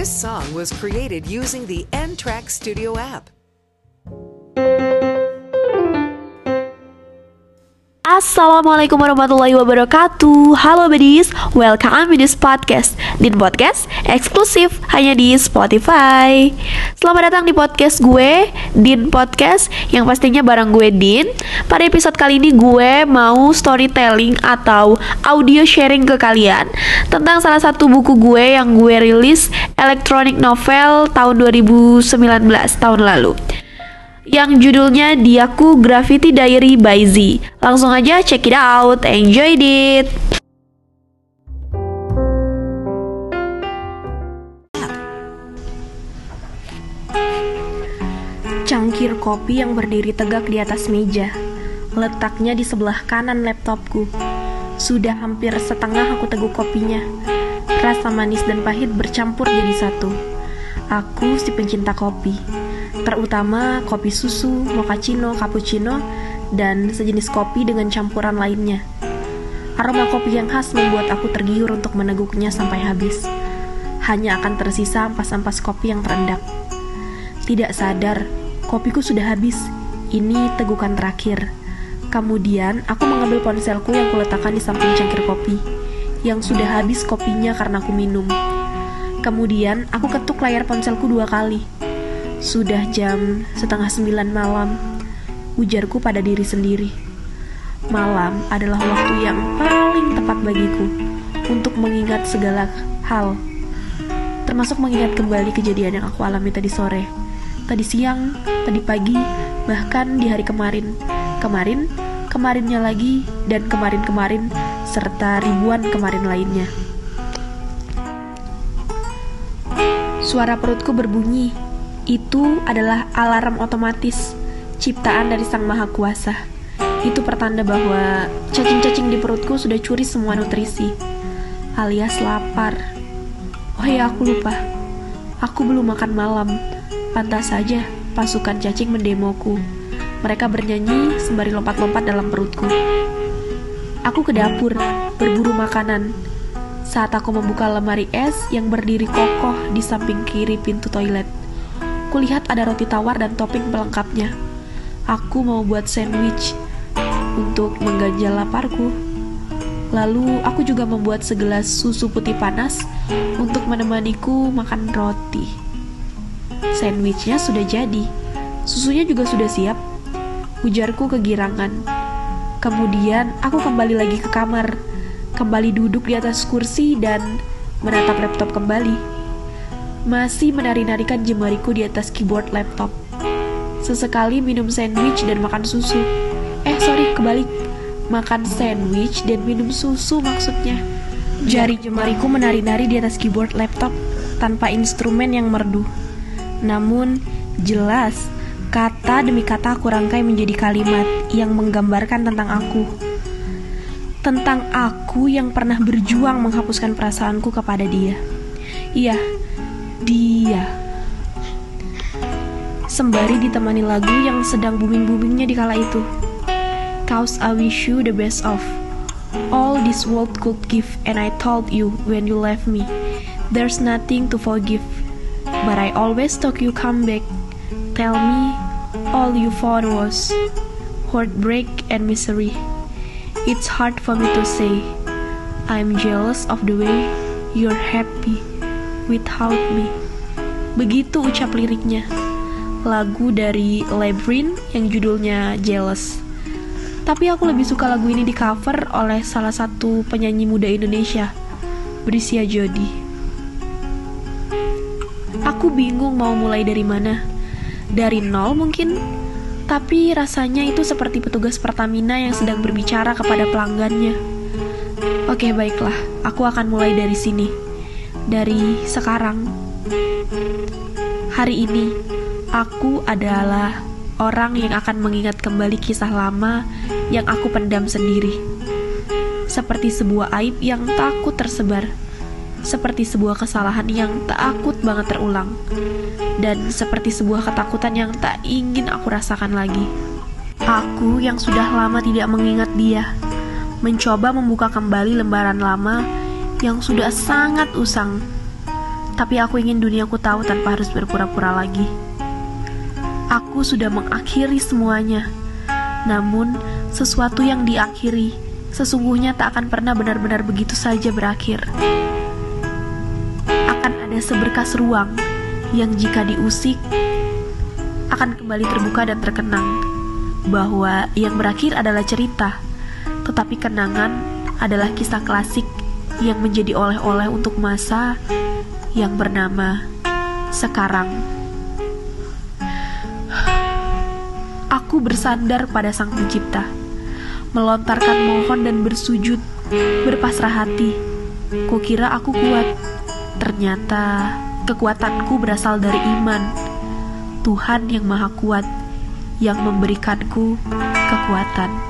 This song was created using the N Track Studio app. Assalamualaikum warahmatullahi wabarakatuh. Halo buddies, welcome to this podcast. Din Podcast eksklusif hanya di Spotify. Selamat datang di podcast gue, Din Podcast Yang pastinya bareng gue Din. Pada episode kali ini gue mau storytelling atau audio sharing ke kalian Tentang salah satu buku gue yang gue rilis Electronic Novel tahun 2019, tahun lalu yang judulnya Diaku Graffiti Diary by Z. Langsung aja check it out, enjoy it. Cangkir kopi yang berdiri tegak di atas meja. Letaknya di sebelah kanan laptopku. Sudah hampir setengah aku teguk kopinya. Rasa manis dan pahit bercampur jadi satu. Aku si pencinta kopi terutama kopi susu, mochaccino, cappuccino, dan sejenis kopi dengan campuran lainnya. Aroma kopi yang khas membuat aku tergiur untuk meneguknya sampai habis. Hanya akan tersisa ampas-ampas kopi yang terendak. Tidak sadar, kopiku sudah habis. Ini tegukan terakhir. Kemudian, aku mengambil ponselku yang kuletakkan di samping cangkir kopi, yang sudah habis kopinya karena aku minum. Kemudian, aku ketuk layar ponselku dua kali sudah jam setengah sembilan malam, ujarku pada diri sendiri. Malam adalah waktu yang paling tepat bagiku untuk mengingat segala hal, termasuk mengingat kembali kejadian yang aku alami tadi sore, tadi siang, tadi pagi, bahkan di hari kemarin, kemarin, kemarinnya lagi, dan kemarin-kemarin, serta ribuan kemarin lainnya. Suara perutku berbunyi itu adalah alarm otomatis ciptaan dari Sang Maha Kuasa. Itu pertanda bahwa cacing-cacing di perutku sudah curi semua nutrisi, alias lapar. Oh ya, aku lupa. Aku belum makan malam. Pantas saja pasukan cacing mendemoku. Mereka bernyanyi sembari lompat-lompat dalam perutku. Aku ke dapur, berburu makanan. Saat aku membuka lemari es yang berdiri kokoh di samping kiri pintu toilet. Kulihat ada roti tawar dan topping pelengkapnya. Aku mau buat sandwich untuk mengganjal laparku. Lalu aku juga membuat segelas susu putih panas untuk menemaniku makan roti. Sandwichnya sudah jadi, susunya juga sudah siap. Ujarku kegirangan. Kemudian aku kembali lagi ke kamar, kembali duduk di atas kursi dan menatap laptop kembali masih menari-narikan jemariku di atas keyboard laptop. Sesekali minum sandwich dan makan susu. Eh, sorry, kebalik. Makan sandwich dan minum susu maksudnya. Jari jemariku menari-nari di atas keyboard laptop tanpa instrumen yang merdu. Namun, jelas kata demi kata aku rangkai menjadi kalimat yang menggambarkan tentang aku. Tentang aku yang pernah berjuang menghapuskan perasaanku kepada dia. Iya, dia. Sembari ditemani lagu yang sedang booming-boomingnya di kala itu. Cause I wish you the best of all this world could give and I told you when you left me there's nothing to forgive but I always talk you come back tell me all you found was heartbreak and misery it's hard for me to say I'm jealous of the way you're happy Without Me. Begitu ucap liriknya. Lagu dari Labyrinth yang judulnya Jealous. Tapi aku lebih suka lagu ini di cover oleh salah satu penyanyi muda Indonesia, Brisia Jodi. Aku bingung mau mulai dari mana. Dari nol mungkin, tapi rasanya itu seperti petugas Pertamina yang sedang berbicara kepada pelanggannya. Oke, baiklah, aku akan mulai dari sini dari sekarang. Hari ini, aku adalah orang yang akan mengingat kembali kisah lama yang aku pendam sendiri. Seperti sebuah aib yang takut tersebar. Seperti sebuah kesalahan yang takut banget terulang. Dan seperti sebuah ketakutan yang tak ingin aku rasakan lagi. Aku yang sudah lama tidak mengingat dia, mencoba membuka kembali lembaran lama yang sudah sangat usang. Tapi aku ingin duniaku tahu tanpa harus berpura-pura lagi. Aku sudah mengakhiri semuanya. Namun, sesuatu yang diakhiri sesungguhnya tak akan pernah benar-benar begitu saja berakhir. Akan ada seberkas ruang yang jika diusik akan kembali terbuka dan terkenang bahwa yang berakhir adalah cerita, tetapi kenangan adalah kisah klasik yang menjadi oleh-oleh untuk masa yang bernama sekarang. Aku bersandar pada Sang Pencipta, melontarkan mohon dan bersujud, berpasrah hati. Kukira aku kuat, ternyata kekuatanku berasal dari iman Tuhan yang Maha Kuat yang memberikanku kekuatan.